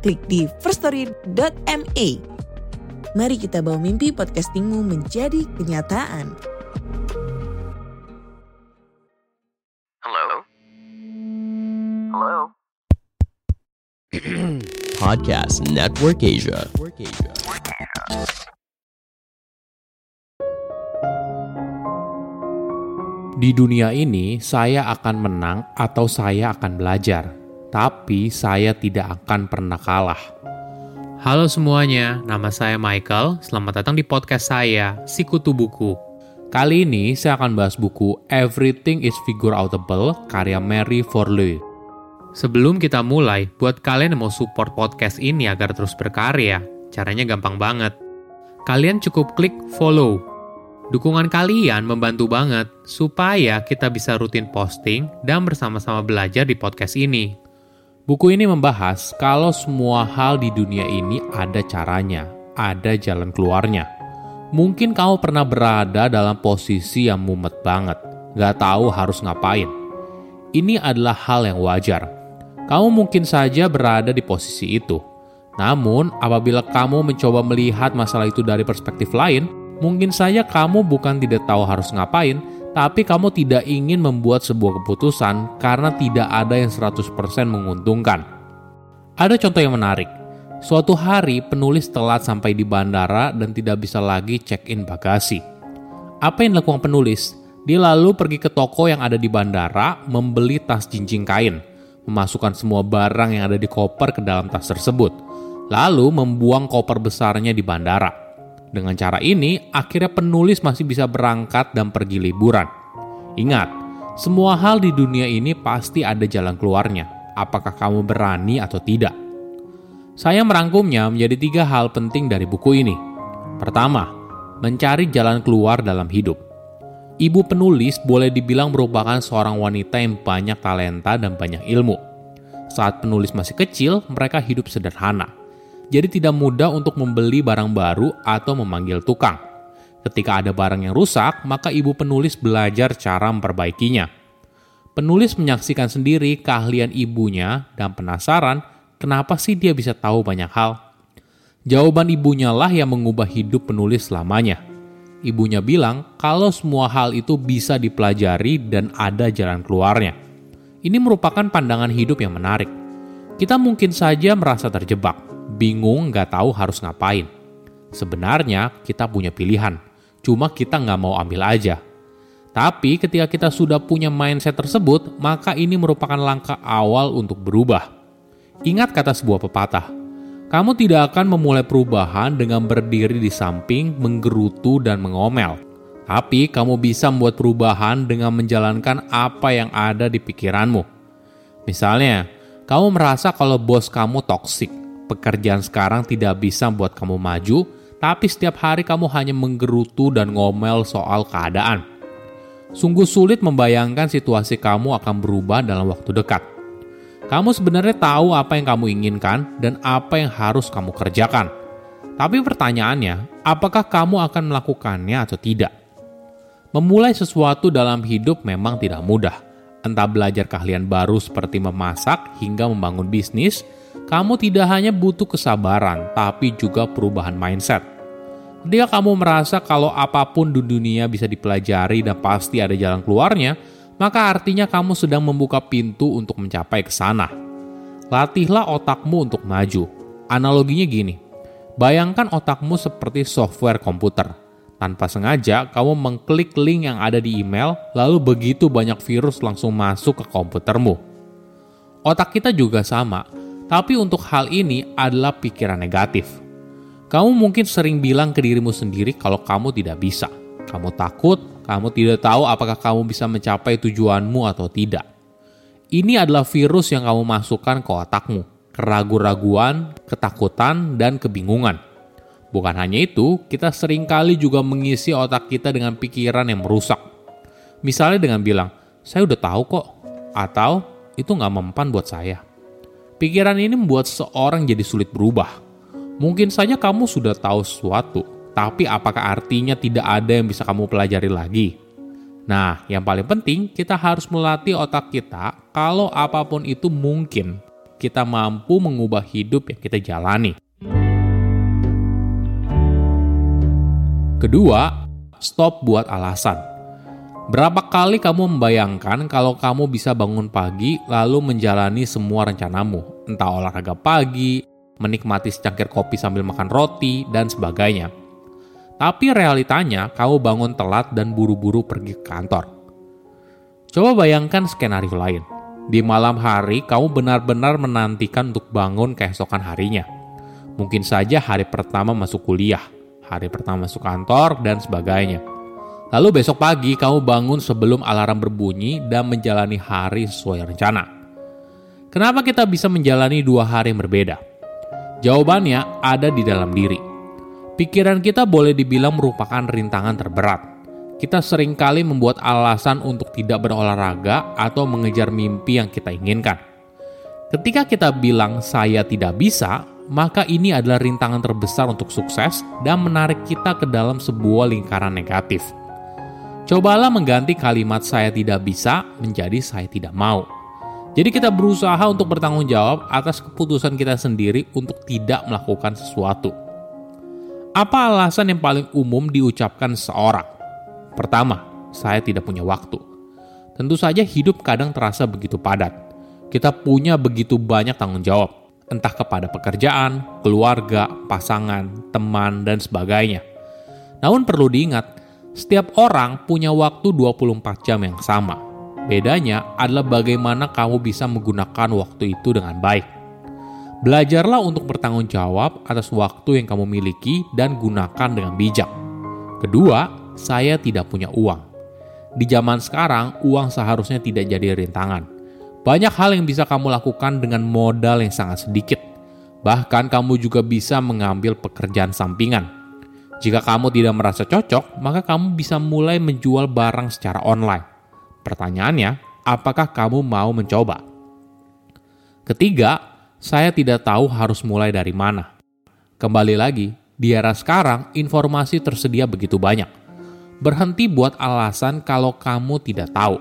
klik di firststory.me. Mari kita bawa mimpi podcastingmu menjadi kenyataan. Hello? Hello? Podcast Network Asia. Di dunia ini, saya akan menang atau saya akan belajar, tapi saya tidak akan pernah kalah. Halo semuanya, nama saya Michael. Selamat datang di podcast saya, Sikutu Buku. Kali ini saya akan bahas buku Everything is Figure Outable karya Mary Forleo. Sebelum kita mulai, buat kalian yang mau support podcast ini agar terus berkarya, caranya gampang banget. Kalian cukup klik follow. Dukungan kalian membantu banget supaya kita bisa rutin posting dan bersama-sama belajar di podcast ini. Buku ini membahas kalau semua hal di dunia ini ada caranya, ada jalan keluarnya. Mungkin kamu pernah berada dalam posisi yang mumet banget, gak tahu harus ngapain. Ini adalah hal yang wajar. Kamu mungkin saja berada di posisi itu. Namun, apabila kamu mencoba melihat masalah itu dari perspektif lain, mungkin saja kamu bukan tidak tahu harus ngapain, tapi kamu tidak ingin membuat sebuah keputusan karena tidak ada yang 100% menguntungkan. Ada contoh yang menarik. Suatu hari penulis telat sampai di bandara dan tidak bisa lagi check-in bagasi. Apa yang dilakukan penulis? Dia lalu pergi ke toko yang ada di bandara, membeli tas jinjing kain, memasukkan semua barang yang ada di koper ke dalam tas tersebut, lalu membuang koper besarnya di bandara. Dengan cara ini, akhirnya penulis masih bisa berangkat dan pergi liburan. Ingat, semua hal di dunia ini pasti ada jalan keluarnya. Apakah kamu berani atau tidak? Saya merangkumnya menjadi tiga hal penting dari buku ini. Pertama, mencari jalan keluar dalam hidup. Ibu penulis boleh dibilang merupakan seorang wanita yang banyak talenta dan banyak ilmu. Saat penulis masih kecil, mereka hidup sederhana. Jadi tidak mudah untuk membeli barang baru atau memanggil tukang. Ketika ada barang yang rusak, maka ibu penulis belajar cara memperbaikinya. Penulis menyaksikan sendiri keahlian ibunya dan penasaran kenapa sih dia bisa tahu banyak hal. Jawaban ibunya lah yang mengubah hidup penulis selamanya. Ibunya bilang kalau semua hal itu bisa dipelajari dan ada jalan keluarnya. Ini merupakan pandangan hidup yang menarik. Kita mungkin saja merasa terjebak, bingung nggak tahu harus ngapain. Sebenarnya kita punya pilihan, cuma kita nggak mau ambil aja. Tapi ketika kita sudah punya mindset tersebut, maka ini merupakan langkah awal untuk berubah. Ingat kata sebuah pepatah, kamu tidak akan memulai perubahan dengan berdiri di samping, menggerutu, dan mengomel. Tapi kamu bisa membuat perubahan dengan menjalankan apa yang ada di pikiranmu. Misalnya, kamu merasa kalau bos kamu toksik, pekerjaan sekarang tidak bisa membuat kamu maju, tapi setiap hari kamu hanya menggerutu dan ngomel soal keadaan. Sungguh sulit membayangkan situasi kamu akan berubah dalam waktu dekat. Kamu sebenarnya tahu apa yang kamu inginkan dan apa yang harus kamu kerjakan. Tapi pertanyaannya, apakah kamu akan melakukannya atau tidak? Memulai sesuatu dalam hidup memang tidak mudah. Entah belajar keahlian baru seperti memasak hingga membangun bisnis, kamu tidak hanya butuh kesabaran, tapi juga perubahan mindset. Ketika kamu merasa kalau apa pun di dunia bisa dipelajari dan pasti ada jalan keluarnya, maka artinya kamu sedang membuka pintu untuk mencapai ke sana. Latihlah otakmu untuk maju. Analoginya gini, bayangkan otakmu seperti software komputer. Tanpa sengaja, kamu mengklik link yang ada di email, lalu begitu banyak virus langsung masuk ke komputermu. Otak kita juga sama, tapi untuk hal ini adalah pikiran negatif. Kamu mungkin sering bilang ke dirimu sendiri kalau kamu tidak bisa. Kamu takut, kamu tidak tahu apakah kamu bisa mencapai tujuanmu atau tidak. Ini adalah virus yang kamu masukkan ke otakmu. keraguan-raguan, ketakutan, dan kebingungan. Bukan hanya itu, kita sering kali juga mengisi otak kita dengan pikiran yang merusak. Misalnya dengan bilang, saya udah tahu kok, atau itu nggak mempan buat saya. Pikiran ini membuat seorang jadi sulit berubah. Mungkin saja kamu sudah tahu sesuatu, tapi apakah artinya tidak ada yang bisa kamu pelajari lagi? Nah, yang paling penting, kita harus melatih otak kita kalau apa pun itu mungkin kita mampu mengubah hidup yang kita jalani. Kedua, stop buat alasan. Berapa kali kamu membayangkan kalau kamu bisa bangun pagi lalu menjalani semua rencanamu, entah olahraga pagi, menikmati secangkir kopi sambil makan roti, dan sebagainya. Tapi realitanya, kamu bangun telat dan buru-buru pergi ke kantor. Coba bayangkan skenario lain di malam hari, kamu benar-benar menantikan untuk bangun keesokan harinya. Mungkin saja hari pertama masuk kuliah, hari pertama masuk kantor, dan sebagainya. Lalu besok pagi kamu bangun sebelum alarm berbunyi dan menjalani hari sesuai rencana. Kenapa kita bisa menjalani dua hari yang berbeda? Jawabannya ada di dalam diri. Pikiran kita boleh dibilang merupakan rintangan terberat kita sering kali membuat alasan untuk tidak berolahraga atau mengejar mimpi yang kita inginkan. Ketika kita bilang "saya tidak bisa", maka ini adalah rintangan terbesar untuk sukses dan menarik kita ke dalam sebuah lingkaran negatif. Cobalah mengganti kalimat "saya tidak bisa" menjadi "saya tidak mau". Jadi, kita berusaha untuk bertanggung jawab atas keputusan kita sendiri untuk tidak melakukan sesuatu. Apa alasan yang paling umum diucapkan seorang? Pertama, saya tidak punya waktu. Tentu saja hidup kadang terasa begitu padat. Kita punya begitu banyak tanggung jawab, entah kepada pekerjaan, keluarga, pasangan, teman, dan sebagainya. Namun perlu diingat, setiap orang punya waktu 24 jam yang sama. Bedanya adalah bagaimana kamu bisa menggunakan waktu itu dengan baik. Belajarlah untuk bertanggung jawab atas waktu yang kamu miliki dan gunakan dengan bijak. Kedua, saya tidak punya uang. Di zaman sekarang, uang seharusnya tidak jadi rintangan. Banyak hal yang bisa kamu lakukan dengan modal yang sangat sedikit. Bahkan kamu juga bisa mengambil pekerjaan sampingan. Jika kamu tidak merasa cocok, maka kamu bisa mulai menjual barang secara online. Pertanyaannya, apakah kamu mau mencoba? Ketiga, saya tidak tahu harus mulai dari mana. Kembali lagi, di era sekarang informasi tersedia begitu banyak. Berhenti buat alasan kalau kamu tidak tahu.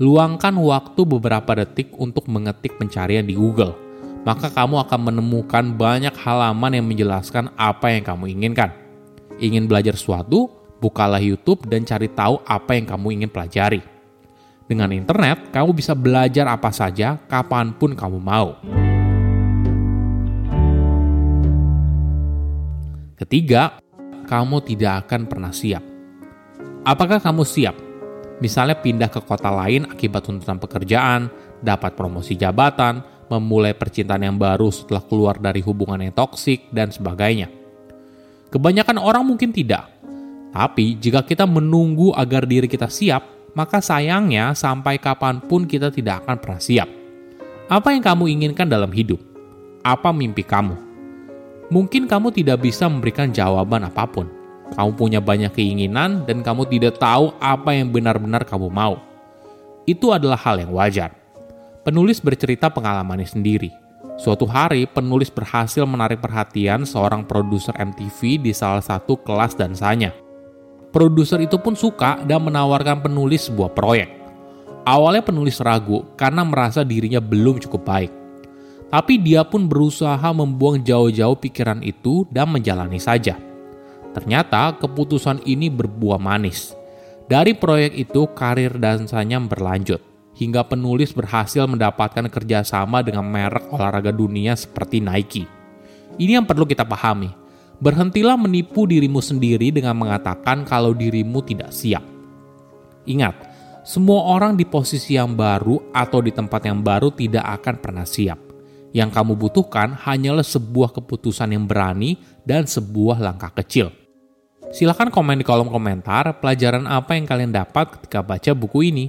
Luangkan waktu beberapa detik untuk mengetik pencarian di Google. Maka kamu akan menemukan banyak halaman yang menjelaskan apa yang kamu inginkan. Ingin belajar sesuatu? Bukalah YouTube dan cari tahu apa yang kamu ingin pelajari. Dengan internet, kamu bisa belajar apa saja kapan pun kamu mau. Ketiga, kamu tidak akan pernah siap. Apakah kamu siap? Misalnya pindah ke kota lain akibat tuntutan pekerjaan, dapat promosi jabatan, memulai percintaan yang baru setelah keluar dari hubungan yang toksik, dan sebagainya. Kebanyakan orang mungkin tidak. Tapi jika kita menunggu agar diri kita siap, maka sayangnya sampai kapan pun kita tidak akan pernah siap. Apa yang kamu inginkan dalam hidup? Apa mimpi kamu? Mungkin kamu tidak bisa memberikan jawaban apa pun kamu punya banyak keinginan dan kamu tidak tahu apa yang benar-benar kamu mau. Itu adalah hal yang wajar. Penulis bercerita pengalamannya sendiri. Suatu hari, penulis berhasil menarik perhatian seorang produser MTV di salah satu kelas dansanya. Produser itu pun suka dan menawarkan penulis sebuah proyek. Awalnya penulis ragu karena merasa dirinya belum cukup baik. Tapi dia pun berusaha membuang jauh-jauh pikiran itu dan menjalani saja. Ternyata keputusan ini berbuah manis. Dari proyek itu karir dansanya berlanjut, hingga penulis berhasil mendapatkan kerjasama dengan merek olahraga dunia seperti Nike. Ini yang perlu kita pahami. Berhentilah menipu dirimu sendiri dengan mengatakan kalau dirimu tidak siap. Ingat, semua orang di posisi yang baru atau di tempat yang baru tidak akan pernah siap. Yang kamu butuhkan hanyalah sebuah keputusan yang berani dan sebuah langkah kecil. Silahkan komen di kolom komentar pelajaran apa yang kalian dapat ketika baca buku ini.